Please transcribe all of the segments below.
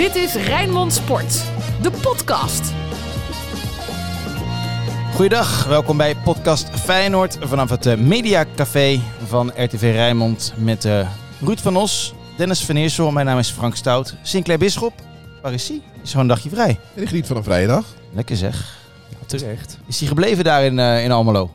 Dit is Rijnmond Sport, de podcast. Goeiedag, welkom bij podcast Feyenoord vanaf het eh, Media Café van RTV Rijnmond met uh, Ruud van Os, Dennis van Eersel, mijn naam is Frank Stout, Sinclair Bisschop. Waar is hij? Is gewoon een dagje vrij. En ik geniet van een vrije dag. Lekker zeg. Ja, terecht. Is hij gebleven daar in, uh, in Almelo?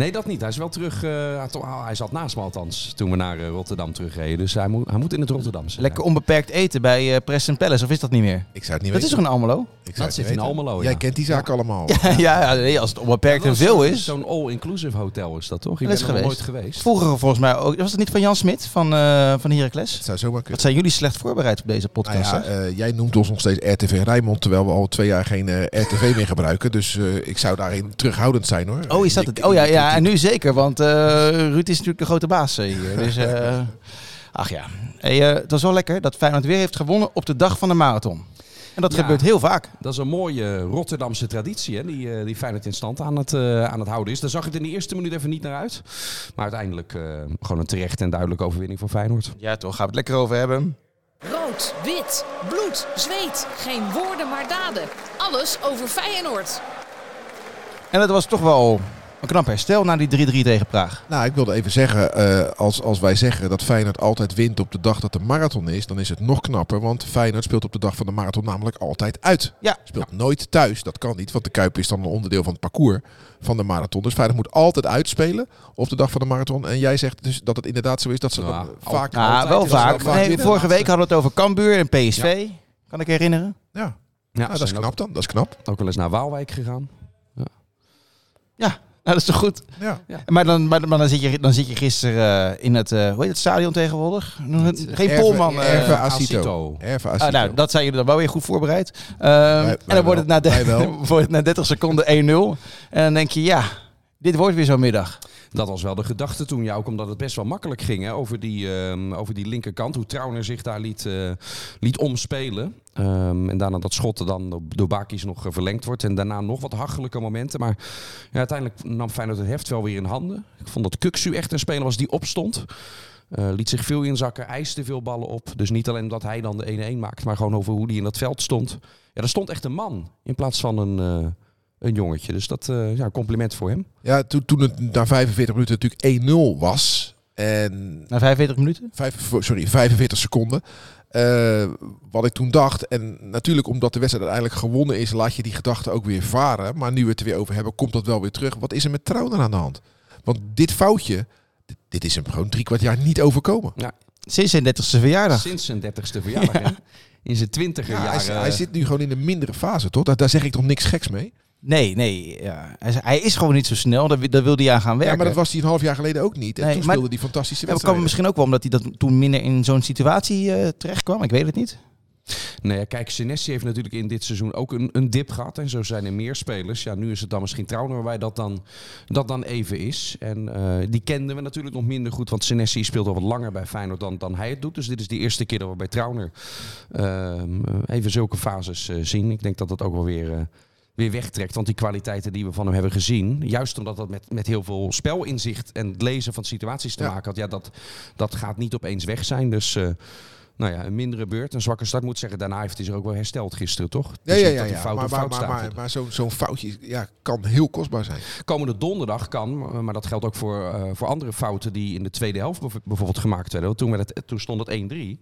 Nee, dat niet. Hij is wel terug. Uh, hij zat naast me althans toen we naar uh, Rotterdam terugreden. Dus hij moet, hij moet in het Rotterdamse. Lekker onbeperkt eten bij uh, Preston Palace, of is dat niet meer? Ik zou het niet dat weten. is toch een Almelo? Ik dat zit in Almelo. Jij ja. kent die zaak ja. allemaal. Ja, ja, nee, als het onbeperkt en veel is. Zo'n all-inclusive hotel is dat toch? Ik dat ben is geweest. nooit geweest. Vroeger volgens mij ook. Was het niet van Jan Smit van, uh, van Heracles? Het zou zomaar kunnen. Wat zijn jullie slecht voorbereid op deze podcast? Nou ja, uh, jij noemt ons nog steeds RTV Rijnmond, terwijl we al twee jaar geen uh, RTV meer gebruiken. Dus ik zou daarin terughoudend zijn hoor. Oh, is dat het? Oh ja, ja en nu zeker, want Ruud is natuurlijk de grote baas hier. Dus, uh, ach ja, hey, uh, het was wel lekker dat Feyenoord weer heeft gewonnen op de dag van de marathon. En dat ja, gebeurt heel vaak. Dat is een mooie Rotterdamse traditie hè, die, uh, die Feyenoord in stand aan het, uh, aan het houden is. Daar zag het in de eerste minuut even niet naar uit. Maar uiteindelijk uh, gewoon een terechte en duidelijke overwinning voor Feyenoord. Ja toch, gaan we het lekker over hebben. Rood, wit, bloed, zweet. Geen woorden maar daden. Alles over Feyenoord. En het was toch wel een knap herstel na die 3-3 tegen Praag. Nou, ik wilde even zeggen, uh, als, als wij zeggen dat Feyenoord altijd wint op de dag dat de marathon is, dan is het nog knapper. Want Feyenoord speelt op de dag van de marathon namelijk altijd uit. Ja. Speelt ja. nooit thuis, dat kan niet, want de Kuip is dan een onderdeel van het parcours van de marathon. Dus Feyenoord moet altijd uitspelen op de dag van de marathon. En jij zegt dus dat het inderdaad zo is dat ze Nou, dan vaak... Nou, wel vaak. vaak nee, vorige week hadden we het over Cambuur en PSV. Kan ik herinneren? Ja, Ja, nou, dat is knap dan, dat is knap. Ook wel eens naar Waalwijk gegaan. Nou, dat is toch goed? Ja. Maar, dan, maar, maar dan, zit je, dan zit je gisteren uh, in het, uh, hoe heet het stadion tegenwoordig? Geen Erve- Polman. Uh, Erve Acito. Acito. Erve Acito. ah, nou, dat zijn jullie dan wel weer goed voorbereid. Um, wij en dan wordt het, na de, wordt het na 30 seconden 1-0. En dan denk je, ja, dit wordt weer zo'n middag. Dat was wel de gedachte toen, ja, omdat het best wel makkelijk ging hè, over, die, um, over die linkerkant. Hoe Trauner zich daar liet, uh, liet omspelen. Um, en daarna dat schot dan door Bakis nog uh, verlengd wordt. En daarna nog wat hachelijke momenten. Maar ja, uiteindelijk nam Feyenoord het heft wel weer in handen. Ik vond dat Kuksu echt een speler was die opstond. Uh, liet zich veel inzakken, eiste veel ballen op. Dus niet alleen dat hij dan de 1-1 maakt, maar gewoon over hoe hij in dat veld stond. Ja, er stond echt een man in plaats van een... een jongetje. Dus dat uh, ja, compliment voor hem. Ja, toen, toen het na 45 minuten natuurlijk 1-0 was. En na 45 minuten? Vijf, sorry, 45 seconden. Uh, wat ik toen dacht, en natuurlijk omdat de wedstrijd uiteindelijk gewonnen is, laat je die gedachte ook weer varen. Maar nu we het er weer over hebben, komt dat wel weer terug. Wat is er met Trauner aan de hand? Want dit foutje, dit, dit is hem gewoon drie kwart jaar niet overkomen. Ja. Sinds zijn 30ste verjaardag. Sinds zijn 30ste verjaardag. ja. In zijn twintiger ja, jaren. Hij, hij, zit nu gewoon in een mindere fase, toch? Daar, daar zeg ik toch niks geks mee? Nee, nee. Ja. Hij, hij, is gewoon niet zo snel. Daar, daar wil hij aan gaan werken. Ja, maar dat was hij een half jaar geleden ook niet. En nee, toen maar, speelde hij fantastische wedstrijden. Ja, kan misschien ook wel omdat hij dat toen minder in zo'n situatie uh, terecht kwam. Ik weet het niet. Nee, ja, kijk, Senesi heeft natuurlijk in dit seizoen ook een, een dip gehad. En zo zijn er meer spelers. Ja, nu is het dan misschien Trauner waarbij dat dan, dat dan even is. En uh, die kenden we natuurlijk nog minder goed. Want Senesi speelt al wat langer bij Feyenoord dan, dan hij het doet. Dus dit is de eerste keer dat we bij Trauner uh, even zulke fases uh, zien. Ik denk dat dat ook wel weer... Weer wegtrekt. Want die kwaliteiten die we van hem hebben gezien, juist omdat dat met, met heel veel spelinzicht en het lezen van situaties te Ja. maken had, ja, dat, dat gaat niet opeens weg zijn. Dus uh, nou ja, een mindere beurt, een zwakke start moet zeggen. Daarna heeft hij zich ook wel hersteld gisteren, toch? Ja, Dus ja, ja. fout Maar, op maar, fout maar, staat. maar, maar zo'n zo'n foutje ja, kan heel kostbaar zijn. Komende donderdag kan, maar dat geldt ook voor, uh, voor andere fouten die in de tweede helft bijv- bijvoorbeeld gemaakt werden. Toen, werd het, toen stond het 1-3.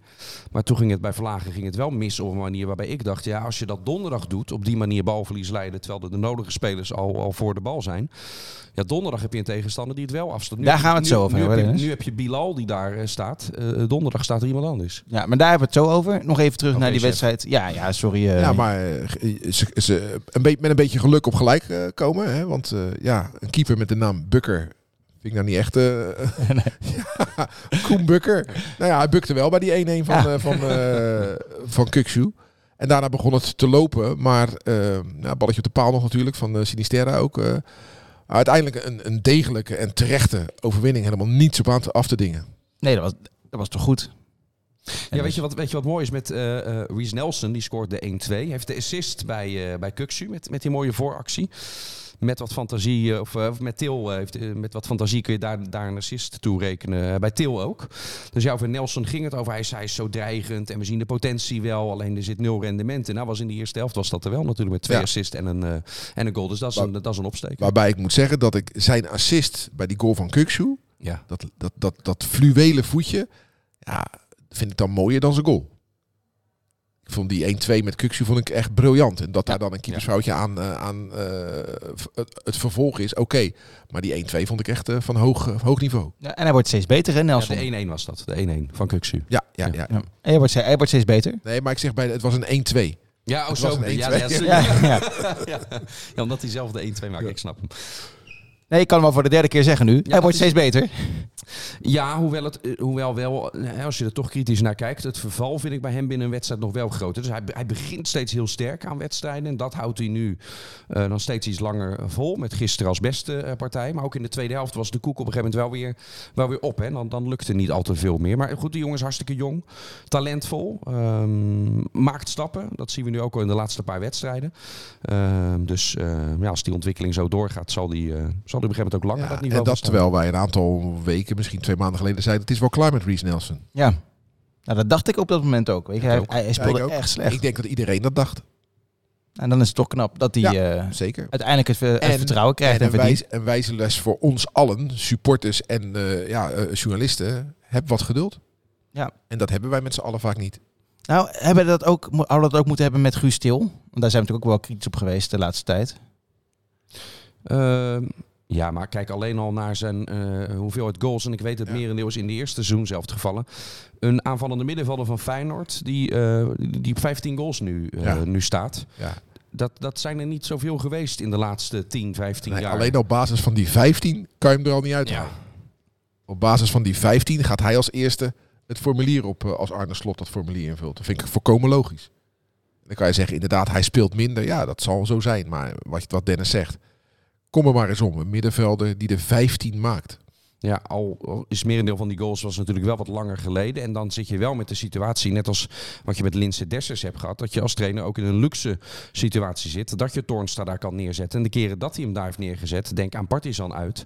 Maar toen ging het bij Verlagen ging het wel mis op een manier waarbij ik dacht, ja, als je dat donderdag doet, op die manier balverlies leiden, terwijl er de nodige spelers al, al voor de bal zijn. Ja, donderdag heb je een tegenstander die het wel afstaat. Nu Daar heb je- gaan we het nu- zo over nu hebben, Heb je, Dennis. nu heb je Bilal die daar eh, staat. Eh, donderdag staat er iemand anders. Ja, maar daar hebben we het zo over. Nog even terug naar die chef. wedstrijd. Ja, ja, sorry. eh, ja, maar eh, ze, ze, een beetje met een beetje geluk op gelijk eh, komen. Hè? Want ja, een keeper met de naam Bukker vind ik nou niet echt... ja, Koen Bukker. Nou ja, hij bukte wel bij die 1-1 van, Ja. van, van Kuksu. En daarna begon het te lopen. Maar nou, balletje op de paal nog natuurlijk van Sinisterra ook. uiteindelijk een, een degelijke en terechte overwinning. Helemaal niets op aan te, af te dingen. Nee, dat was, dat was toch goed? Ja, weet je, wat, weet je wat mooi is met eh eh Reece Nelson? Die scoort de 1-2. Heeft de assist bij, eh bij Kuksu met, met die mooie vooractie. met wat fantasie, of, met Til, heeft, met wat fantasie kun je daar, daar een assist toe rekenen. Bij Til ook. Dus ja, over Nelson ging het over. Hij, hij is zo dreigend en we zien de potentie wel. Alleen er zit nul rendement in. Nou was in de eerste helft was dat er wel natuurlijk met twee Ja. assists en een, en een goal. Dus dat is een, dat is een opsteker. Waarbij ik moet zeggen dat ik zijn assist bij die goal van Kuksu, Ja. dat, dat, dat, dat fluwelen voetje, ja, vind ik dan mooier dan zijn goal. Ik vond die 1-2 met Kuksu vond ik echt briljant. En dat daar dan een keepersfoutje aan, eh, aan eh, het, het vervolg is, oké. Maar die 1-2 vond ik echt eh, van hoog, hoog niveau. Ja, en hij wordt steeds beter, hè, Ja, Nelson? de 1-1 was dat. De 1-1 van Kuksu. Ja, ja, Ja. ja. Ja. En hij wordt, hij wordt steeds beter. Nee, maar ik zeg bij, het was een 1-2. Ja, oh, zo. was een ja, 1-2. ja, sorry. Ja, ja. ja. Ja, omdat hij zelf de 1-2 maakt. Ik snap hem. Nee, ik kan hem al voor de derde keer zeggen nu. hij wordt is- steeds beter. Ja, hoewel, het, eh, hoewel wel, eh, als je er toch kritisch naar kijkt, het verval vind ik bij hem binnen een wedstrijd nog wel groter. Dus hij, hij begint steeds heel sterk aan wedstrijden. En dat houdt hij nu eh, dan steeds iets langer vol. Met gisteren als beste partij. Maar ook in de tweede helft was de koek op een gegeven moment wel weer, wel weer op. Hè. Dan, dan lukte niet al te veel meer. Maar goed, die jongen is hartstikke jong. Talentvol. ehm, maakt stappen. Dat zien we nu ook al in de laatste paar wedstrijden. Ehm, dus eh, ja, als die ontwikkeling zo doorgaat, zal die, zal op een gegeven moment ook langer Ja, dat niveau en dat terwijl wij een aantal weken, misschien twee maanden geleden, zeiden het is wel klaar met Reece Nelson. Ja. Nou, dat dacht ik op dat moment ook. Weet je. Hij, ook. hij speelde Ja, echt slecht. Ik denk dat iedereen dat dacht. En dan is het toch knap dat hij Ja. eh, Zeker. uiteindelijk het, En- vertrouwen krijgt en, en, een wijze, een wijze les voor ons allen, supporters en eh, ja, eh, journalisten. Heb wat geduld. Ja. En dat hebben wij met z'n allen vaak niet. Nou, hebben we dat ook, hadden we dat ook moeten hebben met Guus Til? Want daar zijn we natuurlijk ook wel kritisch op geweest de laatste tijd. Ja, maar kijk alleen al naar zijn eh, hoeveelheid goals. En ik weet het Ja. merendeel is in de eerste seizoen zelf het gevallen. Een aanvallende middenvelder van Feyenoord die, eh, die op 15 goals nu, eh, Ja. nu staat. Ja. Dat, dat zijn er niet zoveel geweest in de laatste 10, 15 Nee, jaar. alleen op basis van die 15 kan je hem er al niet. Ja. Op basis van die 15 gaat hij als eerste het formulier op als Arne Slot dat formulier invult. Dat vind ik volkomen logisch. Dan kan je zeggen, inderdaad, hij speelt minder. Ja, dat zal zo zijn. Maar wat, wat Dennis zegt, kom er maar eens om. Een middenvelder die er 15 maakt. Ja, al al is merendeel van die goals was natuurlijk wel wat langer geleden. En dan zit je wel met de situatie, net als wat je met Linse Dessers hebt gehad, dat je als trainer ook in een luxe situatie zit. Dat je Toornstra daar kan neerzetten. En de keren dat hij hem daar heeft neergezet, denk aan Partizan uit,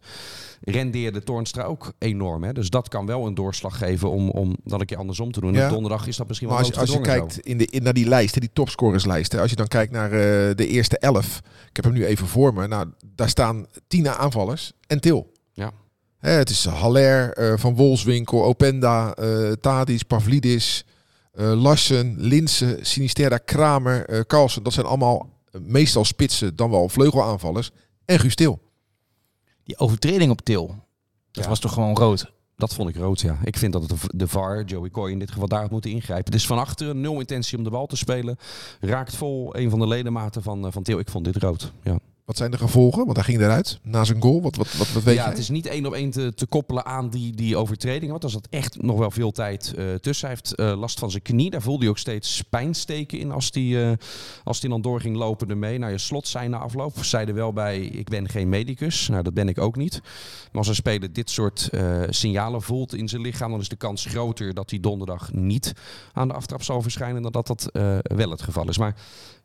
rendeerde Toornstra ook enorm. Hè? Dus dat kan wel een doorslag geven om, om dat een keer andersom te doen. Ja. En donderdag is dat misschien wel Maar als, je- als je kijkt in de, in, naar die lijst, die topscorerslijst. hè, Als je dan kijkt naar eh, de eerste 11. Ik heb hem nu even voor me. Nou, daar staan tien aanvallers en Til. Hè, het is Haller, eh, Van Wolfswinkel, Openda, eh Tadis, Pavlidis, eh Larsen, Linse, Sinisterra, Kramer, eh Carlsen. Dat zijn allemaal meestal spitsen, dan wel vleugelaanvallers. En Guus Til. Die overtreding op Til, dat Ja. was toch gewoon rood? Dat vond ik rood, ja. Ik vind dat het de- de VAR, Joey Coy in dit geval, daar had moeten ingrijpen. Het is van achteren, nul intentie om de bal te spelen. Raakt vol een van de ledematen van, van Til. Ik vond dit rood, ja. Wat zijn de gevolgen? Want hij ging eruit na zijn goal. Wat, wat, wat, wat weet ja, jij? het is niet één op één te, te koppelen aan die, die overtreding. Want daar zat echt nog wel veel tijd eh, tussen. Hij heeft eh, last van zijn knie. Daar voelde hij ook steeds pijnsteken in als hij eh, als dan door ging lopen ermee. Nou, je slot zei na afloop. Zei er wel bij, ik ben geen medicus. Nou, dat ben ik ook niet. Maar als een speler dit soort signalen voelt in zijn lichaam... dan is de kans groter dat hij donderdag niet aan de aftrap zal verschijnen... dan dat dat wel het geval is. Maar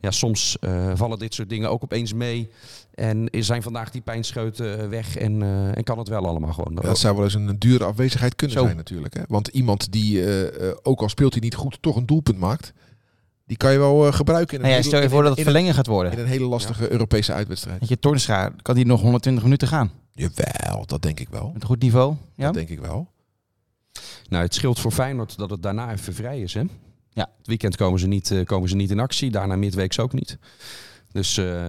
ja, soms eh, vallen dit soort dingen ook opeens mee... En zijn vandaag die pijnscheuten eh, weg en, eh, en kan het wel allemaal gewoon. Ja, dat zou wel eens een dure afwezigheid kunnen Zo. zijn natuurlijk. Hè? Want iemand die, eh, eh, ook al speelt hij niet goed, toch een doelpunt maakt. Die kan je wel eh, gebruiken in een, Nou ja, hele- stel je voor dat het een- verlengen gaat worden. in een hele lastige Europese uitwedstrijd. Dat je Toornstra, kan die nog 120 minuten gaan? Jawel, dat denk ik wel. Met een goed niveau? Ja? Dat denk ik wel. Nou, het scheelt voor Feyenoord dat het daarna even vrij is. Hè? Ja. Het weekend komen ze, niet, eh, komen ze niet in actie. Daarna midweeks ook niet. Dus eh,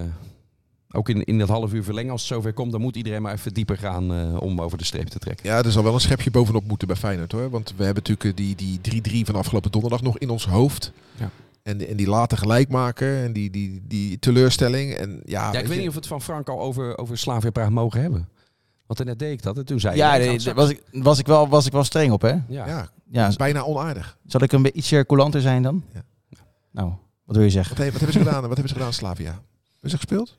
ook in, in dat half uur verlengen, als het zover komt... dan moet iedereen maar even dieper gaan eh, om over de streep te trekken. Ja, er zal wel een schepje bovenop moeten bij Feyenoord hoor. Want we hebben natuurlijk die die 3-3 van afgelopen donderdag nog in ons hoofd. Ja. En, en die later gelijk maken en die, die, die teleurstelling. En ja, Ja, ik weet je, niet of we het van Frank al over, over Slavia Praag mogen hebben. Want net deed ik dat en toen zei Ja, nee, daar was ik, was, ik wel, was ik wel streng op, hè? Ja. ja, Ja, bijna onaardig. zal ik een beetje ietsje coulanter zijn dan? Ja. Nou, wat wil je zeggen? Wat, he- wat hebben ze gedaan? Wat hebben ze gedaan, Slavia? Hebben ze gespeeld?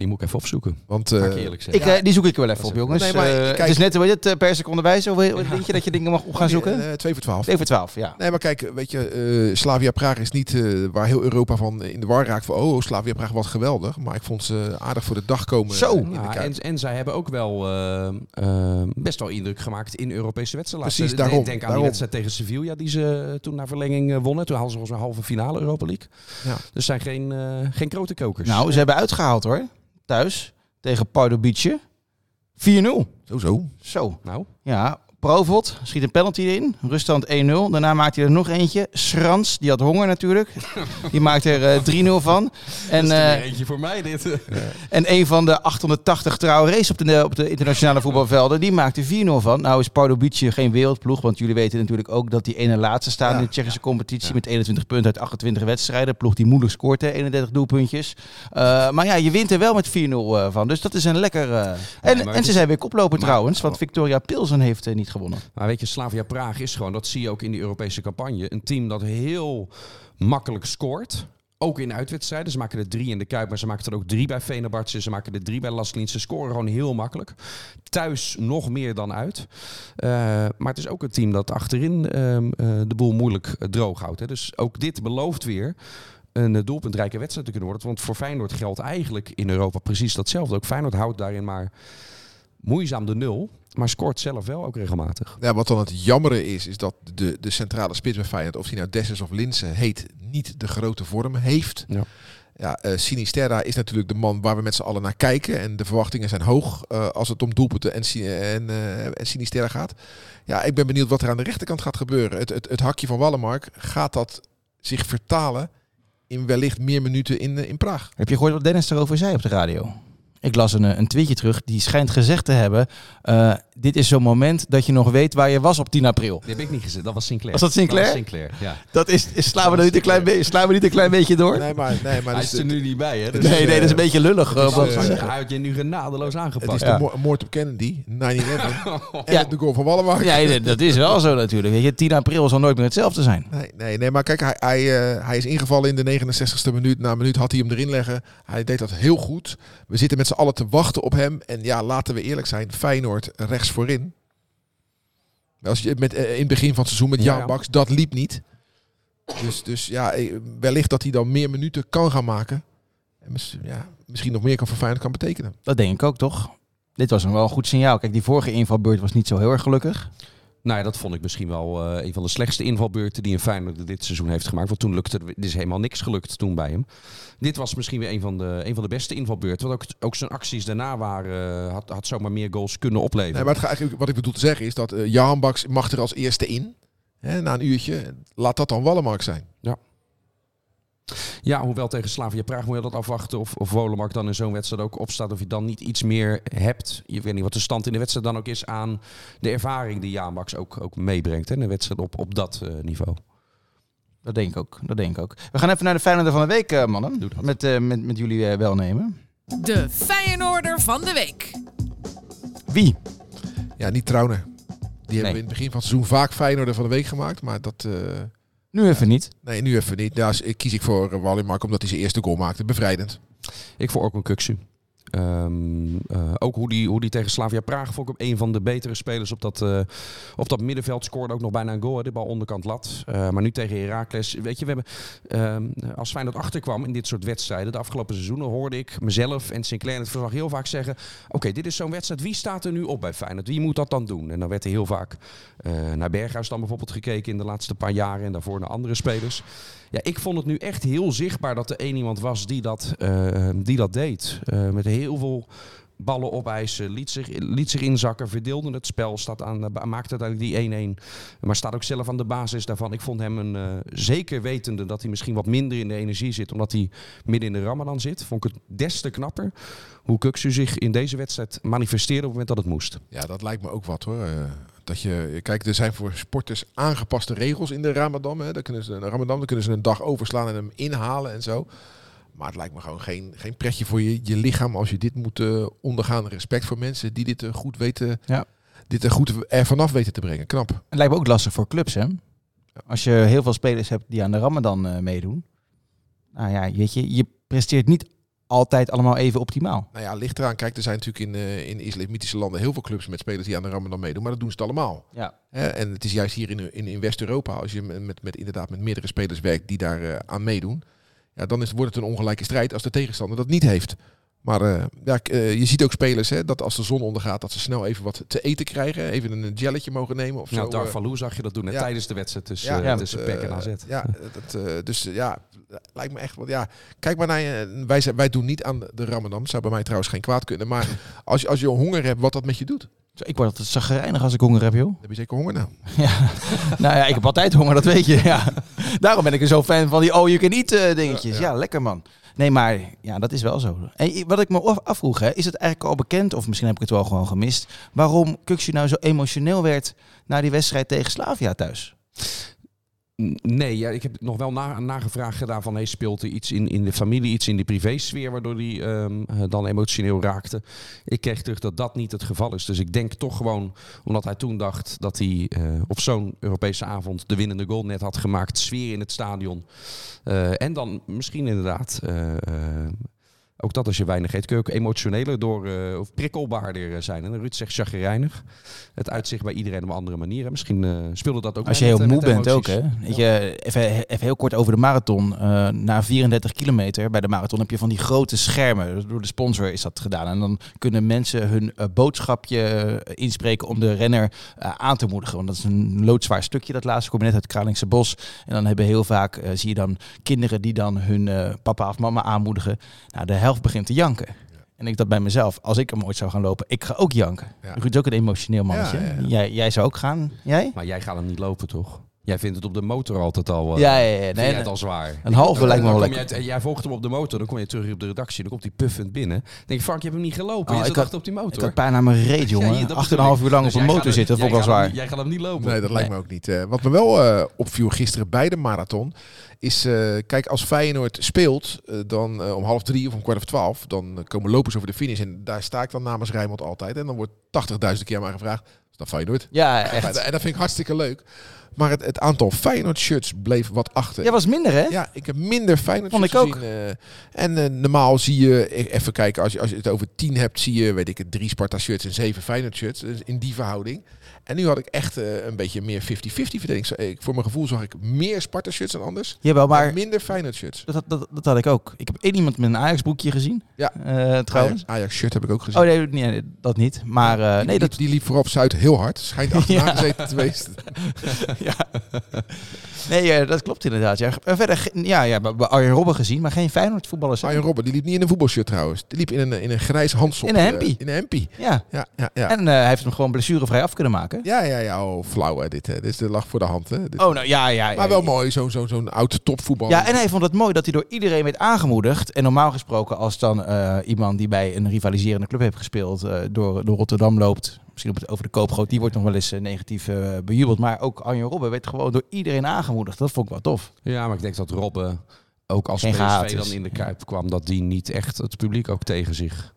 Die moet ik even opzoeken. Want eh, ik. Ik, eh, die zoek ik wel even op, jongens. Nee, maar Eh, kijk- het is net, heet het, eh, per seconde wijs? Denk je dat je dingen mag op gaan zoeken? eh, twee voor twaalf. 7 voor 12, ja. Nee, maar kijk, weet je, eh, Slavia Praag is niet eh, waar heel Europa van in de war raakt. Van, oh, Slavia Praag was geweldig. Maar ik vond ze aardig voor de dag komen. Zo. eh, in Ja, en, en zij hebben ook wel eh, eh, best wel indruk gemaakt in Europese wedstrijden. Precies, Eh, daarom, Denk aan die daarom. wedstrijd tegen Sevilla die ze eh, toen naar verlenging eh, wonnen. Toen hadden ze volgens mij halve finale Europa League. Ja. Dus zijn geen, eh, geen grote kokers. Nou, ze hebben uitgehaald hoor. Thuis. Tegen Pardubice. 4-0. Zo, zo. Zo. Nou, Ja, Provot schiet een penalty in. Ruststand 1-0. Daarna maakt hij er nog eentje. Schrans, die had honger natuurlijk. Die maakt er eh, 3-0 van. En, eh, eentje voor mij dit. en een van de 880 trouwe race op de, op de internationale voetbalvelden, die maakte 4-0 van. Nou is Pardubice geen wereldploeg, want jullie weten natuurlijk ook dat die ene laatste staan Ja, in de Tsjechische competitie ja. met 21 punten uit 28 wedstrijden. Ploeg die moeilijk scoort, hè, 31 doelpuntjes. Eh, maar ja, je wint er wel met 4-0 eh, van. Dus dat is een lekker... eh, en, en ze zijn weer koploper trouwens, want Victoria Pilsen heeft eh, gewonnen. Maar weet je, Slavia Praag is gewoon, dat zie je ook in die Europese campagne, een team dat heel makkelijk scoort. Ook in uitwedstrijden. Ze maken er drie in de Kuip, maar ze maken er ook drie bij Venerbahce. Ze maken er drie bij Lasklin. Ze scoren gewoon heel makkelijk. Thuis nog meer dan uit. Eh, maar het is ook een team dat achterin ehm, eh, de boel moeilijk eh, droog houdt. Hè. Dus ook dit belooft weer een doelpuntrijke wedstrijd te kunnen worden. Want voor Feyenoord geldt eigenlijk in Europa precies datzelfde. Ook Feyenoord houdt daarin maar moeizaam de nul. Maar scoort zelf wel ook regelmatig. Ja, wat dan het jammere is, is dat de, de centrale spits bij Feyenoord, of die nou Dessers of Linsen heet, niet de grote vorm heeft. Ja. Ja, eh, Sinisterra is natuurlijk de man waar we met z'n allen naar kijken. En de verwachtingen zijn hoog eh, als het om doelpunten en, en, eh, en Sinisterra gaat. Ja, ik ben benieuwd wat er aan de rechterkant gaat gebeuren. Het, het, het hakje van Wallenmark, gaat dat zich vertalen in wellicht meer minuten in, in Praag? Heb je gehoord wat Dennis erover zei op de radio? Ik las een, eh, een tweetje terug, die schijnt gezegd te hebben... eh, dit is zo'n moment dat je nog weet waar je was op 10 april. Die heb ik niet gezet. Dat was Sinclair. Was dat Sinclair? was Sinclair, ja. Dat is, is slaan, we er niet een klein beetje, slaan we niet een klein beetje door? Nee, maar, nee, maar Hij dus is er nu niet bij, hè? Dus, Nee, nee, dat is een beetje lullig. eh, is, eh, Hij had je nu genadeloos het aangepakt. is Ja. de mo- moord op Kennedy, 9-11. en Ja. de goal van Wallenmark. Ja, nee, dat is wel zo natuurlijk. Weet je, 10 april zal nooit meer hetzelfde zijn. Nee, nee, nee, maar kijk, hij, hij, eh, hij is ingevallen in de 69ste minuut. Na een minuut had hij hem erin leggen. Hij deed dat heel goed. We zitten met z'n allen te wachten op hem. En ja, laten we eerlijk zijn. Feyenoord rechts voorin. Als je met, eh, in het begin van het seizoen met Ja, Jan ja. Baks, dat liep niet. Dus, dus ja, eh, wellicht dat hij dan meer minuten kan gaan maken. En mis- ja, misschien nog meer kan voor Feyenoord kan betekenen. Dat denk ik ook, toch? Dit was een wel een goed signaal. Kijk, die vorige invalbeurt was niet zo heel erg gelukkig. Nou ja, dat vond ik misschien wel eh, een van de slechtste invalbeurten die een Feyenoord dit seizoen heeft gemaakt. Want toen lukte er, is helemaal niks gelukt toen bij hem. Dit was misschien weer een van de, een van de beste invalbeurten. Want ook, ook zijn acties daarna waren, eh, had, had zomaar meer goals kunnen opleveren. Nee, maar het, gaat eigenlijk- wat ik bedoel te zeggen is dat eh Jan Baks mag er als eerste in. Hè, na een uurtje. Laat dat dan Wallenmark zijn. Ja, hoewel tegen Slavia Praag moet je dat afwachten. Of, of Wolemark dan in zo'n wedstrijd ook opstaat. Of je dan niet iets meer hebt. Je weet niet wat de stand in de wedstrijd dan ook is aan de ervaring die Baks ook, ook meebrengt. Hè, in een wedstrijd op, op dat eh, niveau. Dat denk ik ook. Dat denk ik ook. We gaan even naar de Feyenoorder van de week, eh, mannen. Doe dat. Met, eh, met, met jullie welnemen. De Feyenoorder van de week. Wie? Ja, niet Trauner. Die hebben we in het begin van het seizoen vaak Feyenoorder van de week gemaakt. Maar dat... eh, Nu even niet. nee, nu even niet. Ik kies ik voor uh, Wallenmark omdat hij zijn eerste goal maakte. Bevrijdend. Ik voor ook een Kuksu. Ehm, eh, ook hoe die, hoe die tegen Slavia Praag vond ik een van de betere spelers op dat, eh, op dat middenveld. Scoorde ook nog bijna een goal. De bal onderkant lat. Eh, maar nu tegen Heracles. Weet je, we hebben, ehm, als Feyenoord achterkwam in dit soort wedstrijden. De afgelopen seizoenen hoorde ik mezelf en Sinclair in het verslag heel vaak zeggen. Oké, dit is zo'n wedstrijd. Wie staat er nu op bij Feyenoord? Wie moet dat dan doen? En dan werd er heel vaak naar Berghuis dan bijvoorbeeld gekeken in de laatste paar jaren. En daarvoor naar andere spelers. Ja, ik vond het nu echt heel zichtbaar dat er één iemand was die dat, die dat deed. Met heel veel ballen opeisen, liet zich, liet zich inzakken, verdeelde het spel, staat aan, maakte uiteindelijk die 1-1. Maar staat ook zelf aan de basis daarvan. Ik vond hem een eh, zeker wetende dat hij misschien wat minder in de energie zit, omdat hij midden in de Ramadan zit. Vond ik het des te knapper hoe Kuksu zich in deze wedstrijd manifesteerde op het moment dat het moest. Ja, dat lijkt me ook wat hoor. Eh, dat je, kijk, er zijn voor sporters aangepaste regels in de Ramadan. Hè. Dan kunnen ze, Ramadan, dan kunnen ze een dag overslaan en hem inhalen en zo. Maar het lijkt me gewoon geen, geen pretje voor je, je lichaam als je dit moet eh, ondergaan. Respect voor mensen die dit eh, goed weten, Ja. dit er goed er vanaf weten te brengen. Knap. Het lijkt me ook lastig voor clubs, hè? Als je heel veel spelers hebt die aan de Ramadan eh, meedoen. Nou ja, weet je, je presteert niet altijd allemaal even optimaal. Nou ja, ligt eraan. Kijk, er zijn natuurlijk in, eh, in islamitische landen heel veel clubs met spelers die aan de Ramadan meedoen. Maar dat doen ze het allemaal. Ja. Hè, en het is juist hier in, in, in West-Europa, als je met, met, inderdaad met meerdere spelers werkt die daar eh, aan meedoen. Ja, dan is, wordt het een ongelijke strijd als de tegenstander dat niet heeft. Maar eh, ja, eh, je ziet ook spelers hè, dat als de zon ondergaat, dat ze snel even wat te eten krijgen. Even een jelletje mogen nemen of zo. Nou, eh. Darvalu zag je dat doen hè, ja. tijdens de wedstrijd tussen, Ja, eh, ja, tussen eh, en AZ. Ja, dat, eh, dus eh, ja, lijkt me echt wat. Ja, kijk maar naar je. Wij, zijn- wij doen niet aan de Ramadan. Zou bij mij trouwens geen kwaad kunnen. Maar als als je honger hebt, wat dat met je doet. Ik word altijd zagrijnig als ik honger heb, joh. Heb je zeker honger nou. Ja. nou ja, ik heb altijd honger, dat weet je. Ja. Daarom ben ik er zo fan van die you can eat eh, dingetjes. Ja, lekker man. Nee, maar ja, dat is wel zo. En wat ik me af- afvroeg, hè, is het eigenlijk al bekend, of misschien heb ik het wel gewoon gemist, waarom Kuxu nou zo emotioneel werd na die wedstrijd tegen Slavia thuis? Nee, ja, ik heb nog wel na, nagevraagd gedaan van... Hey, speelt er iets in, in de familie, iets in de privésfeer... waardoor hij ehm, eh, dan emotioneel raakte. Ik kreeg terug dat dat niet het geval is. Dus ik denk toch gewoon, omdat hij toen dacht... dat hij eh, op zo'n Europese avond de winnende goal net had gemaakt... sfeer in het stadion. Eh, en dan misschien inderdaad... ook dat als je weinig eet, kun je ook emotioneler door, eh, of prikkelbaarder eh, zijn. En Ruud zegt chagrijnig. Het uitzicht bij iedereen op een andere manier. En misschien eh, speelde dat ook Als je heel met, moe met bent ook, hè? Weet je, even, even heel kort over de marathon. Na 34 kilometer bij de marathon heb je van die grote schermen. Door de sponsor is dat gedaan. En dan kunnen mensen hun boodschapje inspreken om de renner aan te moedigen. Want dat is een loodzwaar stukje, dat laatste. Kom je net uit het Kralingse Bos. En dan hebben heel vaak, zie je dan kinderen die dan hun papa of mama aanmoedigen. Nou, de helft begint te janken. En ik dacht bij mezelf, als ik hem ooit zou gaan lopen, ik ga ook janken. Ja. Ruud is ook een emotioneel mannetje. Ja, ja, ja. Jij, jij zou ook gaan? Jij? Maar jij gaat hem niet lopen, toch? Jij vindt het op de motor altijd al. eh, Ja, ja, ja. Nee, jij nee. het al zwaar. Een halve lijkt me wel lekker. jij, jij volgt hem op de motor, dan kom je terug op de redactie, dan komt hij puffend binnen. Dan denk je, Frank, je hebt hem niet gelopen. Oh, je ik zit had- op die motor. Ik had bijna aan mijn reet, jongen. Ja, Acht en een half uur lang Dus op een motor zitten, dat vond ik jij wel gaat hem zwaar. niet- Jij gaat hem niet lopen. Nee, dat lijkt me ook niet. Eh, wat me wel eh, opviel gisteren bij de marathon is, eh, kijk, als Feyenoord speelt, dan om half drie of om kwart over twaalf, dan komen lopers over de finish en daar sta ik dan namens Rijnmond altijd. En dan wordt 80.000 keer maar gevraagd, dat Feyenoord? Ja, echt. en dat vind ik hartstikke leuk. Maar het, het aantal Feyenoord shirts bleef wat achter. Jij was minder, hè? Ja, ik heb minder Feyenoord Vond shirts ik ook. gezien. eh, en eh, normaal zie je, e- even kijken, als je, als je het over tien hebt, zie je, weet ik het, drie Sparta shirts en zeven Feyenoord shirts. Dus in die verhouding. En nu had ik echt eh, een beetje meer 50-50 verdeling. Zo, Ik, voor mijn gevoel zag ik meer Sparta shirts dan anders. Jawel, Maar maar minder Feyenoord shirts. dat, dat, dat had ik ook. Ik heb één iemand met een Ajax-broekje gezien. Ja. Eh, trouwens. Ajax, Ajax shirt heb ik ook gezien. Oh nee, nee, dat niet. Maar eh, die, nee, liep, dat... die liep voorop Zuid heel hard. Schijnt achterna Ja. gezeten te wezen. ja. Nee, dat klopt inderdaad. Ja. Verder, ja, ja, Arjen Robben gezien, maar geen Feyenoord-voetballers. hè? Arjen Robben, die liep niet in een voetbalshirt trouwens. Die liep in een, in een grijs handsop. In een hempie. in een hempie. Ja. Ja, ja, ja. En hij heeft hem gewoon blessurevrij af kunnen maken. Ja, ja, ja. Oh, flauw hè, dit. Hè. Dit is de lach voor de hand. Hè. Dit- Oh, nou ja, ja. ja maar wel ja. mooi, zo'n zo, zo'n oud topvoetbal. Ja, en hij vond het mooi dat hij door iedereen werd aangemoedigd. En normaal gesproken, als dan eh, iemand die bij een rivaliserende club heeft gespeeld, eh, door, door Rotterdam loopt, misschien op het, over de koopgroot, die wordt nog wel eens eh, negatief bejubeld. Maar ook Arjen Robben werd gewoon door iedereen aangemoedigd. Dat vond ik wel tof. Ja, maar ik denk dat Robben, ook als PSV dan is. in de Kuip kwam, dat die niet echt het publiek ook tegen zich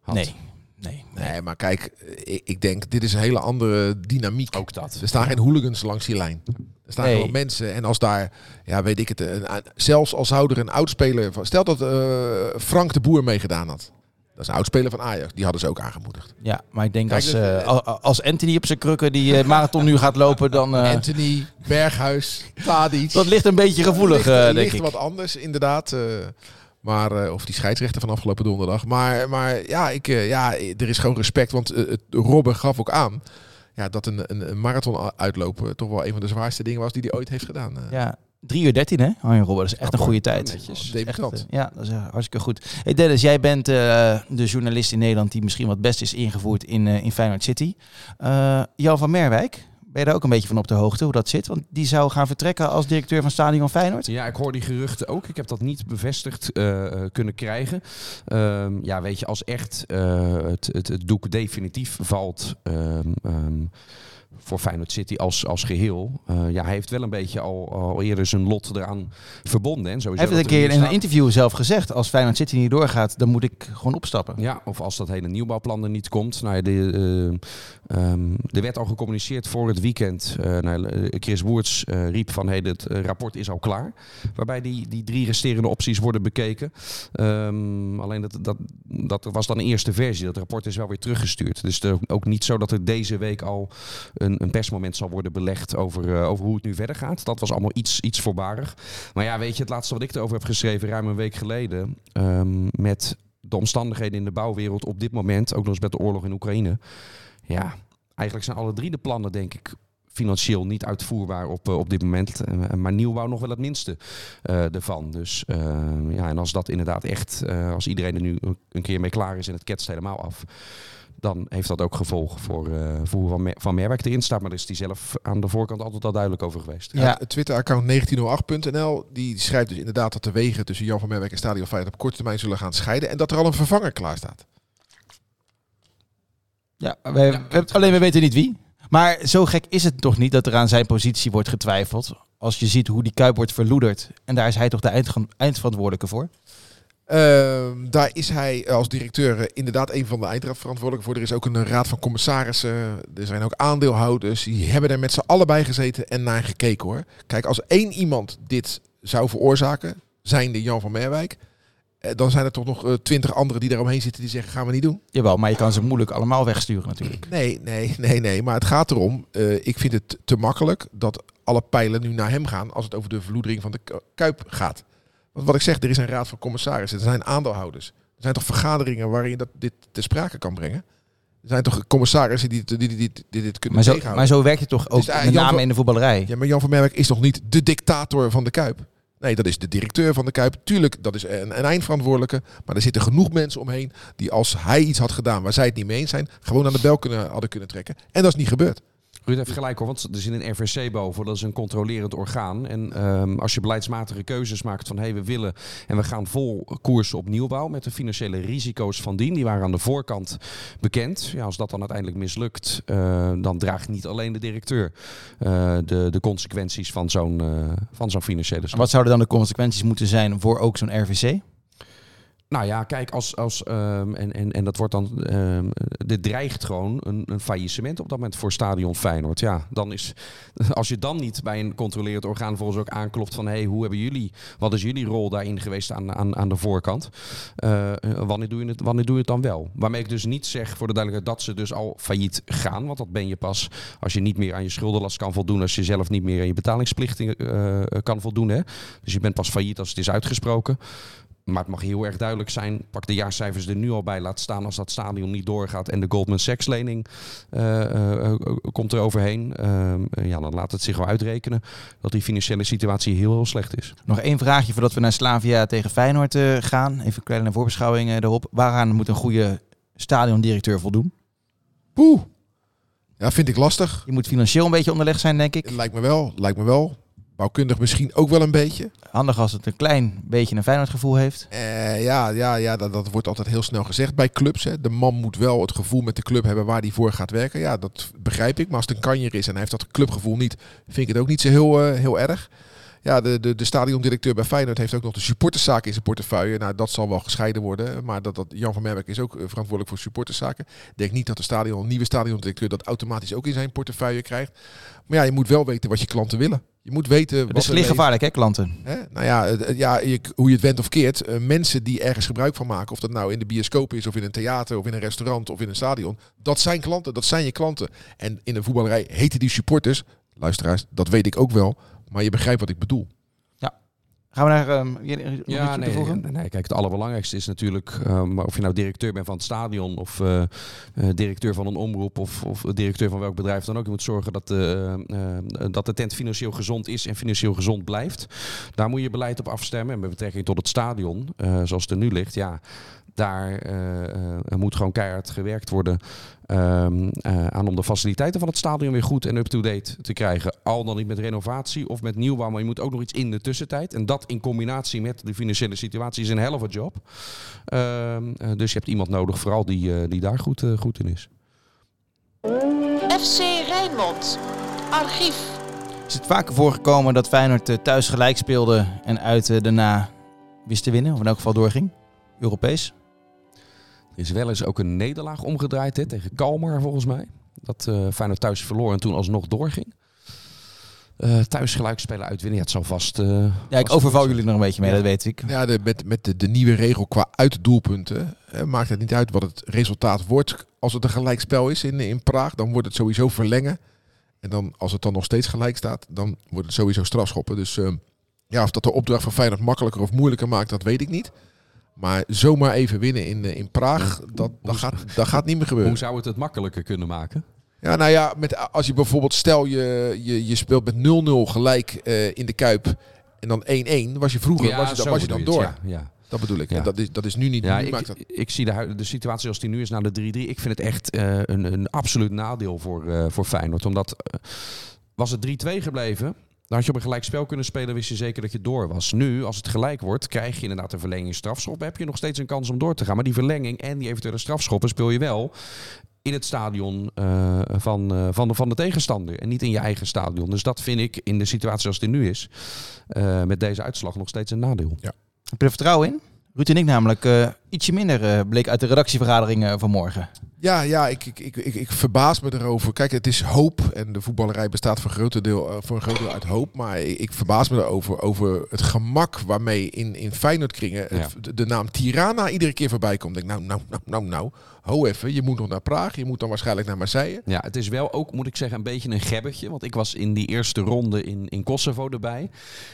had. Nee, nee, nee. Nee, maar kijk, eh, ik, ik denk, dit is een hele andere dynamiek. Ook dat. Er staan geen hooligans langs die lijn. Er staan Nee. gewoon mensen. En als daar, ja, weet ik het, een, zelfs als zou er een oudspeler van... Stel dat eh, Frank de Boer meegedaan had. Dat is een oudspeler van Ajax. Die hadden ze ook aangemoedigd. Ja, maar ik denk Kijk, als, dus, eh, al- als Anthony op zijn krukken die marathon nu gaat lopen, dan... eh, Anthony, Berghuis, Tadic. dat ligt een beetje gevoelig, ligt, denk ligt ik. wat anders, inderdaad. Maar, eh, of die scheidsrechter van afgelopen donderdag. Maar, maar ja, ik, eh, ja, er is gewoon respect. Want eh, Robben gaf ook aan ja, dat een, een, een marathon uitlopen toch wel een van de zwaarste dingen was die hij ooit heeft gedaan. Ja, 3 uur 13 hè, Arjen Robben. Dat is echt een goede tijd. Netjes. Debutant. Echt, ja, dat is hartstikke goed. Hey Dennis, jij bent eh, de journalist in Nederland die misschien wat best is ingevoerd in, eh, in Feyenoord City. Eh, Jan van Merwijk, ben je daar ook een beetje van op de hoogte hoe dat zit? Want die zou gaan vertrekken als directeur van Stadion Feyenoord. Ja, ik hoor die geruchten ook. Ik heb dat niet bevestigd eh, eh, kunnen krijgen. Ehm, ja, weet je, als echt eh, het, het, doek definitief valt, ehm, ehm, voor Feyenoord City als, als geheel. Uh, ja, hij heeft wel een beetje al, al eerder zijn lot eraan verbonden. En sowieso hij heeft het een keer in een interview zelf gezegd. Als Feyenoord City niet doorgaat, dan moet ik gewoon opstappen. Ja, of als dat hele nieuwbouwplan er niet komt. Nou, de, uh, um, er werd al gecommuniceerd voor het weekend. Uh, nou, Chris Woerts riep van hey, het rapport is al klaar. Waarbij die, die drie resterende opties worden bekeken. Um, alleen dat, dat, dat was dan een eerste versie. Dat rapport is wel weer teruggestuurd. Dus ook niet zo dat er deze week al een een, persmoment zal worden belegd over, uh, over hoe het nu verder gaat. Dat was allemaal iets, iets voorbarig. Maar ja, weet je, het laatste wat ik erover heb geschreven, ruim een week geleden, um, met de omstandigheden in de bouwwereld op dit moment, ook nog eens met de oorlog in Oekraïne. Ja, eigenlijk zijn alle drie de plannen, denk ik, financieel niet uitvoerbaar op, uh, op dit moment. Uh, maar nieuwbouw nog wel het minste ervan. Dus ja, en als dat inderdaad echt, als iedereen er nu een keer mee klaar is en het ketst helemaal af dan heeft dat ook gevolgen voor, uh, voor hoe Van, van Merwijk erin staat. Maar daar is die zelf aan de voorkant altijd al duidelijk over geweest. Ja, het Twitter-account 1908.nl die schrijft dus inderdaad dat de wegen tussen Jan van Merwijk en Stadion Feyenoord op korte termijn zullen gaan scheiden. En dat er al een vervanger klaar staat. Ja, we, ja, alleen we weten niet wie. Maar zo gek is het toch niet dat er aan zijn positie wordt getwijfeld. Als je ziet hoe die Kuip wordt verloederd. En daar is hij toch de eindverantwoordelijke voor? Uh, daar is hij als directeur eh, inderdaad een van de eindverantwoordelijken voor. Er is ook een raad van commissarissen. Er zijn ook aandeelhouders. Die hebben er met z'n allebei gezeten en naar gekeken hoor. Kijk, als één iemand dit zou veroorzaken, zijnde Jan van Merwijk. Eh, dan zijn er toch nog twintig anderen die daaromheen zitten die zeggen gaan we niet doen. Jawel, maar je kan ze moeilijk allemaal wegsturen natuurlijk. Nee, nee, nee, nee. Maar het gaat erom, uh, ik vind het te makkelijk dat alle pijlen nu naar hem gaan als het over de verloedering van de Kuip gaat. Want wat ik zeg, er is een raad van commissarissen, er zijn aandeelhouders. Er zijn toch vergaderingen waarin je dat, dit te sprake kan brengen? Er zijn toch commissarissen die, die, die, die, dit kunnen maar zo, tegenhouden. Maar zo werkt het toch ook dus, met name in de voetballerij? Ja, maar Jan van Merwijk is toch niet de dictator van de Kuip? Nee, dat is de directeur van de Kuip. Tuurlijk, dat is een, een eindverantwoordelijke. Maar er zitten genoeg mensen omheen die als hij iets had gedaan waar zij het niet mee eens zijn, gewoon aan de bel kunnen, hadden kunnen trekken. En dat is niet gebeurd. Ruud heeft gelijk hoor, want er zit een RVC boven, dat is een controlerend orgaan. En um, als je beleidsmatige keuzes maakt van hé, hey, we willen en we gaan vol koersen op nieuwbouw met de financiële risico's van dien, die waren aan de voorkant bekend. Ja, als dat dan uiteindelijk mislukt, uh, dan draagt niet alleen de directeur uh, de, de consequenties van zo'n uh, van zo'n financiële Wat zouden dan de consequenties moeten zijn voor ook zo'n RVC? Nou ja, kijk, als, als, um, en, en, en dat wordt dan. Um, dit dreigt gewoon een, een faillissement op dat moment voor Stadion Feyenoord. Ja, dan is. Als je dan niet bij een controlerend orgaan volgens ook aanklopt van. hé, hey, hoe hebben jullie. Wat is jullie rol daarin geweest aan, aan, aan de voorkant? Uh, wanneer, doe je het, wanneer doe je het dan wel? Waarmee ik dus niet zeg voor de duidelijkheid dat ze dus al failliet gaan. Want dat ben je pas als je niet meer aan je schuldenlast kan voldoen. Als je zelf niet meer aan je betalingsplichten uh, kan voldoen. Hè? Dus je bent pas failliet als het is uitgesproken. Maar het mag heel erg duidelijk zijn. Pak de jaarcijfers er nu al bij. Laat staan als dat stadion niet doorgaat. En de Goldman Sachs lening uh, uh, komt er overheen. ja, dan laat het zich wel uitrekenen. Dat die financiële situatie heel, heel slecht is. Nog één vraagje voordat we naar Slavia tegen Feyenoord gaan. Even een kleine voorbeschouwing erop. Waaraan moet een goede stadiondirecteur voldoen? Poeh. Ja, vind ik lastig. Je moet financieel een beetje onderlegd zijn, denk ik. Lijkt me wel. Lijkt me wel. Bouwkundig misschien ook wel een beetje. Handig als het een klein beetje een Feyenoord gevoel heeft. Uh, ja, ja, ja dat, dat wordt altijd heel snel gezegd bij clubs. Hè. De man moet wel het gevoel met de club hebben waar hij voor gaat werken. Ja, dat begrijp ik. Maar als het een kanjer is en hij heeft dat clubgevoel niet, vind ik het ook niet zo heel, uh, heel erg. Ja, de, de, de stadiondirecteur bij Feyenoord heeft ook nog de supporterszaken in zijn portefeuille. Nou, dat zal wel gescheiden worden. Maar dat, dat Jan van Merwijk is ook eh, verantwoordelijk voor supporterszaken. Ik denk niet dat de stadion, nieuwe stadiondirecteur dat automatisch ook in zijn portefeuille krijgt. Maar ja, je moet wel weten wat je klanten willen. Je moet weten. Het is gevaarlijk, hè, klanten? Hè? Nou ja, ja je, hoe je het went of keert. Uh, mensen die ergens gebruik van maken, of dat nou in de bioscoop is, of in een theater, of in een restaurant, of in een stadion. Dat zijn klanten, dat zijn je klanten. En in een voetballerij heten die supporters, luisteraars, dat weet ik ook wel. Maar je begrijpt wat ik bedoel. Gaan we naar um, je, ja, nee, nee, kijk, het allerbelangrijkste is natuurlijk um, of je nou directeur bent van het stadion of uh, uh, directeur van een omroep of, of directeur van welk bedrijf dan ook. Je moet zorgen dat de, uh, dat de tent financieel gezond is en financieel gezond blijft. Daar moet je beleid op afstemmen. En met betrekking tot het stadion, zoals het er nu ligt, ja, daar moet gewoon keihard gewerkt worden um, uh, aan om de faciliteiten van het stadion weer goed en up-to-date te krijgen. Al dan niet met renovatie of met nieuwbouw, maar je moet ook nog iets in de tussentijd. En dat in combinatie met de financiële situatie is een helft job. Um, uh, dus je hebt iemand nodig, vooral die, uh, die daar goed, goed in is. FC Rijnmond. Archief. Is het vaker voorgekomen dat Feyenoord eh, thuis gelijk speelde en uit eh, daarna wist te winnen? Of in elk geval doorging? Europees? Is wel eens ook een nederlaag omgedraaid hè, tegen Kalmar volgens mij. Dat eh Feyenoord thuis verloor en toen alsnog doorging. Eh thuis gelijk spelen uitwinnen, ja, het zal vast... eh, Ja, ik overval jullie nog een beetje mee, Ja. dat weet ik. Ja, de, met, met de, de nieuwe regel qua uitdoelpunten eh, maakt het niet uit wat het resultaat wordt. Als het een gelijkspel is in, in Praag, dan wordt het sowieso verlengen. En dan, als het dan nog steeds gelijk staat, dan wordt het sowieso strafschoppen. Dus eh, ja, of dat de opdracht van Feyenoord makkelijker of moeilijker maakt, dat weet ik niet. Maar zomaar even winnen in, eh, in Praag, dat, dat, gaat, dat gaat niet meer gebeuren. Hoe zou het het makkelijker kunnen maken? Ja, nou ja, met, als je bijvoorbeeld, stel je, je, je speelt met 0-0 gelijk eh, in de Kuip en dan 1-1, was je vroeger was je, dan- zo was je dan bedoel door. het, Ja, ja. Dat bedoel ik. Ja. En dat is, dat is nu niet. Ja, nu ik, maakt dat, ik zie de, de situatie zoals die nu is na de 3-3. Ik vind het echt eh, een, een absoluut nadeel voor, eh, voor Feyenoord. Omdat was het 3-2 gebleven, dan had je op een gelijk spel kunnen spelen. Wist je zeker dat je door was. Nu, als het gelijk wordt, krijg je inderdaad een verlenging strafschop. Heb je nog steeds een kans om door te gaan. Maar die verlenging en die eventuele strafschoppen speel je wel in het stadion eh, van, eh, van, de, van de tegenstander. En niet in je eigen stadion. Dus dat vind ik in de situatie zoals die nu is, eh, met deze uitslag nog steeds een nadeel. Heb je er vertrouwen in? Ruud en ik namelijk eh, ietsje minder eh, bleek uit de redactievergadering eh, vanmorgen. ja, ja ik, ik, ik, ik, ik verbaas me erover. Kijk, het is hoop. En de voetballerij bestaat voor een groot deel, eh, voor een groot deel uit hoop. Maar ik, ik verbaas me erover. Over het gemak waarmee in, in Feyenoord kringen Ja. de, de naam Tirana iedere keer voorbij komt. Ik denk, nou, nou, nou, nou, nou. Ho even. Je moet nog naar Praag. Je moet dan waarschijnlijk naar Marseille. Ja, het is wel ook, moet ik zeggen, een beetje een gebbetje. Want ik was in die eerste ronde in, in Kosovo erbij.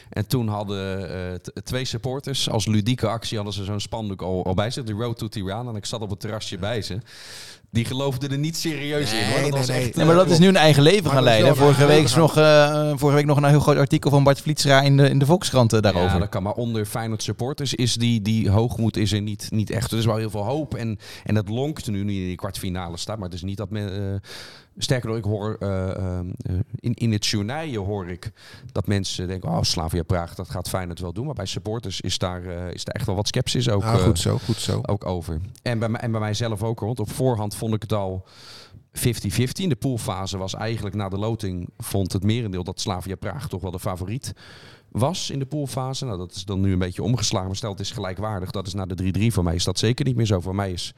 En toen hadden eh, twee supporters als ludieke actie hadden ze zo'n spandoek al, al bij zich. De Road to Tirana. En ik zat op het terrasje bij ze. Die geloofden er niet serieus in. Hoor. Nee, Dat was nee, echt, Nee, maar dat is nu een eigen leven gaan leiden. Vorige week, is nog, eh, vorige week nog een heel groot artikel van Bart Vlietsra in de, in de Volkskrant eh, daarover. Ja, dat kan. Maar onder Feyenoord supporters is die, die hoogmoed is er niet, niet echt. Er is wel heel veel hoop. En, en dat lonkt nu niet in die kwartfinale staat. Maar het is niet dat men... eh, sterker nog, ik hoor eh, eh, in, in het journaal hoor ik dat mensen denken... Oh, Slavia Praag, dat gaat Feyenoord wel doen. Maar bij supporters is daar, eh, is daar echt wel wat sceptisch ook, Nou, eh, goed zo, goed zo. ook over. En bij, mij, en bij mijzelf ook. Want op voorhand vond ik het al 50-50. In de poolfase was eigenlijk na de loting... vond het merendeel dat Slavia Praag toch wel de favoriet was in de poolfase. Nou, dat is dan nu een beetje omgeslagen. Maar stel het is gelijkwaardig. Dat is na de 3-3 voor mij. Is dat zeker niet meer zo. Voor mij is,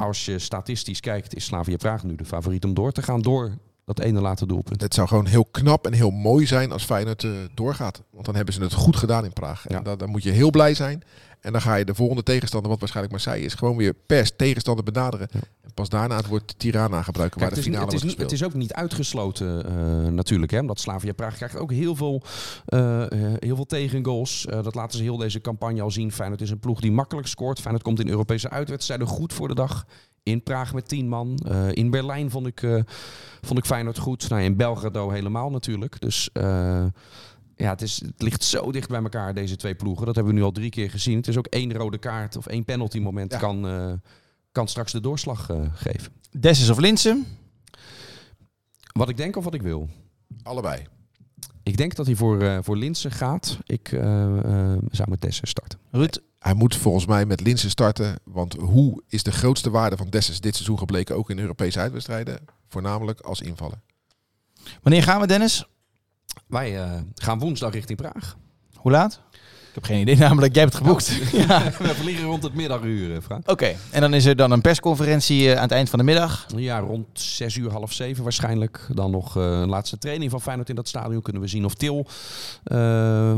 als je statistisch kijkt, is Slavia Praag nu de favoriet om door te gaan. Door dat ene late doelpunt. Het zou gewoon heel knap en heel mooi zijn als Feyenoord eh, doorgaat. Want dan hebben ze het goed gedaan in Praag. En Ja. moet je heel blij zijn. En dan ga je de volgende tegenstander, wat waarschijnlijk Marseille is, gewoon weer per tegenstander benaderen. Ja. En pas daarna het woord Tirana gebruiken, Kijk, waar de het, is, finale het, is, wordt het is ook niet uitgesloten eh, natuurlijk. Hè, omdat Slavia Praag krijgt ook heel veel, eh, eh, heel veel tegengoals. Dat laten ze heel deze campagne al zien. Feyenoord is een ploeg die makkelijk scoort. Feyenoord komt in Europese uitwedstrijden goed voor de dag. In Praag met 10 man. In Berlijn vond ik, eh, vond ik Feyenoord goed. Nou, in Belgrado helemaal natuurlijk. Dus ja, het, is, het ligt zo dicht bij elkaar, deze twee ploegen. Dat hebben we nu al drie keer gezien. Het is ook één rode kaart of één penalty moment Ja. kan, eh, kan straks de doorslag eh, geven. Dessus of Linsen? Wat ik denk of wat ik wil. Allebei. Ik denk dat hij voor, eh voor Linsen gaat. Ik eh, eh, zou met Dessen starten. Ruud? Hij moet volgens mij met Linsen starten. Want hoe is de grootste waarde van Dessus dit seizoen gebleken, ook in Europese uitwedstrijden? Voornamelijk als invaller. Wanneer gaan we, Dennis? Wij eh, gaan woensdag richting Praag. Hoe laat? Ik heb geen idee, namelijk jij hebt het geboekt. ja. We vliegen rond het middaguur, eh, Frank. Oké, en dan is er dan een persconferentie eh, aan het eind van de middag. Ja, rond 6 uur, half 7 waarschijnlijk. Dan nog eh, een laatste training van Feyenoord in dat stadion. Kunnen we zien of Til,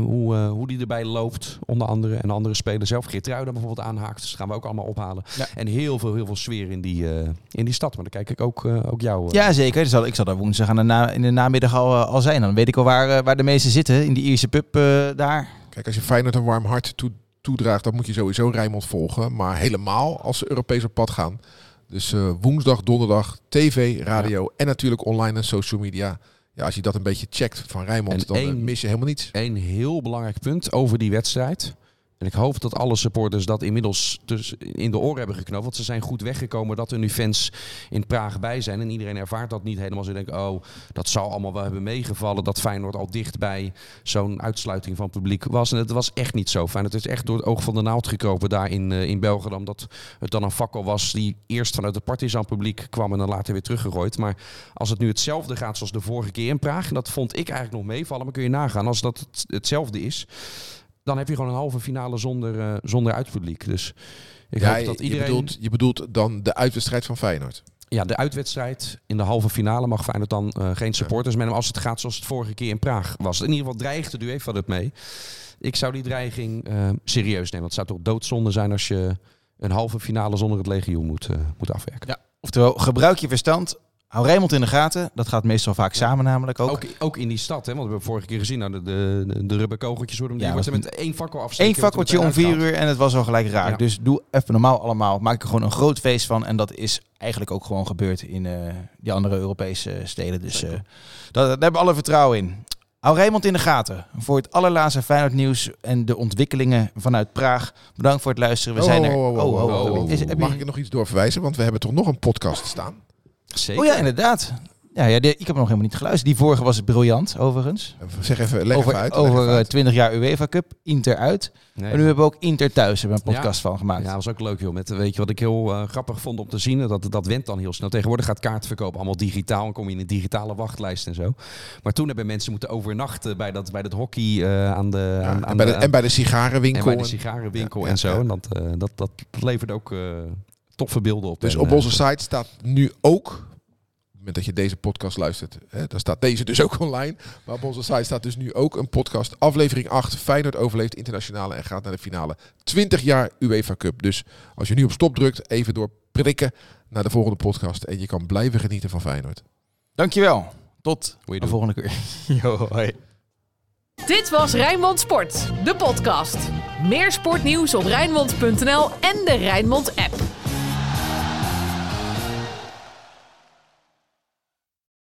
hoe, hoe die erbij loopt. Onder andere. En andere spelers zelf. Geertruida bijvoorbeeld aanhaakt. Dus dat gaan we ook allemaal ophalen. Ja. En heel veel, heel veel sfeer in die, in die stad. Maar dan kijk ik ook, ook jou. Ja, zeker. Ik zal, ik zal daar woensdag aan de na, in de namiddag al, al zijn. Dan weet ik al waar, waar de meesten zitten. In die Ierse pub daar. Kijk, als je Feyenoord een warm hart toe, toedraagt, dan moet je sowieso Rijnmond volgen. Maar helemaal als ze Europees op pad gaan. Dus eh, woensdag, donderdag, tv, radio en natuurlijk online en social media. Ja, als je dat een beetje checkt van Rijnmond, En dan eh, één- mis je helemaal niets. Een heel belangrijk punt over die wedstrijd. En ik hoop dat alle supporters dat inmiddels dus in de oren hebben geknoopt. Want ze zijn goed weggekomen dat er nu fans in Praag bij zijn. En iedereen ervaart dat niet helemaal. Ze denken, oh, dat zou allemaal wel hebben meegevallen. Dat Feyenoord al dichtbij zo'n uitsluiting van het publiek was. En het was echt niet zo. Feyenoord is echt door het oog van de naald gekropen daar in, uh, in België. Omdat het dan een fakkel was die eerst vanuit het Partizan publiek kwam en dan later weer teruggegooid. Maar als het nu hetzelfde gaat zoals de vorige keer in Praag. En dat vond ik eigenlijk nog meevallen. Maar kun je nagaan als dat het, hetzelfde is dan heb je gewoon een halve finale zonder, uh, zonder uitpubliek. Dus ik ja, hoop dat iedereen... Je bedoelt, je bedoelt dan de uitwedstrijd van Feyenoord? Ja, de uitwedstrijd in de halve finale mag Feyenoord dan uh, geen supporters ja. als het gaat zoals het vorige keer in Praag was. In ieder geval dreigde de UEFA het mee. Ik zou die dreiging uh, serieus nemen. Want het zou toch doodzonde zijn als je een halve finale zonder het legioen moet, moet afwerken. Ja, oftewel, gebruik je verstand. Hou Rijmond in de gaten. Dat gaat meestal vaak samen namelijk ook. ook. Ook in die stad, hè? want we hebben vorige keer gezien... Nou, de, de, de rubberkogeltjes worden Ja, die was er met één fakkel afsteken. Eén fakkeltje om vier uur en het was al gelijk raak. Ja. Dus doe even normaal allemaal. Maak er gewoon een groot feest van. En dat is eigenlijk ook gewoon gebeurd in eh, die andere Europese steden. Dus eh, daar, daar hebben we alle vertrouwen in. Hou Rijmond in de gaten voor het allerlaatste Feyenoord nieuws en de ontwikkelingen vanuit Praag. Bedankt voor het luisteren. We zijn er. Oh, heb je- Mag ik er nog iets doorverwijzen? Want we hebben toch nog een podcast staan. Zeker. Oh ja, inderdaad. Ja, ja, die- ik heb hem nog helemaal niet geluisterd. Die vorige was briljant, overigens. Zeg even, leg over even uit. over even eh, uit. 20 jaar UEFA Cup, Inter uit. Nee. En nu hebben we ook Inter thuis, hebben we een Ja. podcast van gemaakt. Ja, dat was ook leuk joh. Met, weet je wat ik heel eh, grappig vond om te zien? Dat, dat went dan heel snel. Tegenwoordig gaat kaartverkoop allemaal digitaal. En kom je in een digitale wachtlijst en zo. Maar toen hebben mensen moeten overnachten bij dat, bij dat hockey eh, aan de... Ja, aan, en, aan bij de, de- en bij de en sigarenwinkel. bij de En- sigarenwinkel en zo. ja. En dat, eh, dat, dat levert ook eh toffe beelden op. Dus En, op eh, onze site staat nu ook, op het moment dat je deze podcast luistert, hè, dan staat deze dus ook online. Maar op onze site staat dus nu ook een podcast, aflevering 8, Feyenoord overleeft internationale en gaat naar de finale. 20 jaar UEFA Cup. Dus als je nu op stop drukt, even door prikken naar de volgende podcast en je kan blijven genieten van Feyenoord. Dankjewel. Tot de volgende keer. Yo, hoi. Dit was Rijnmond Sport, de podcast. Meer sportnieuws op Rijnmond.nl en de Rijnmond app.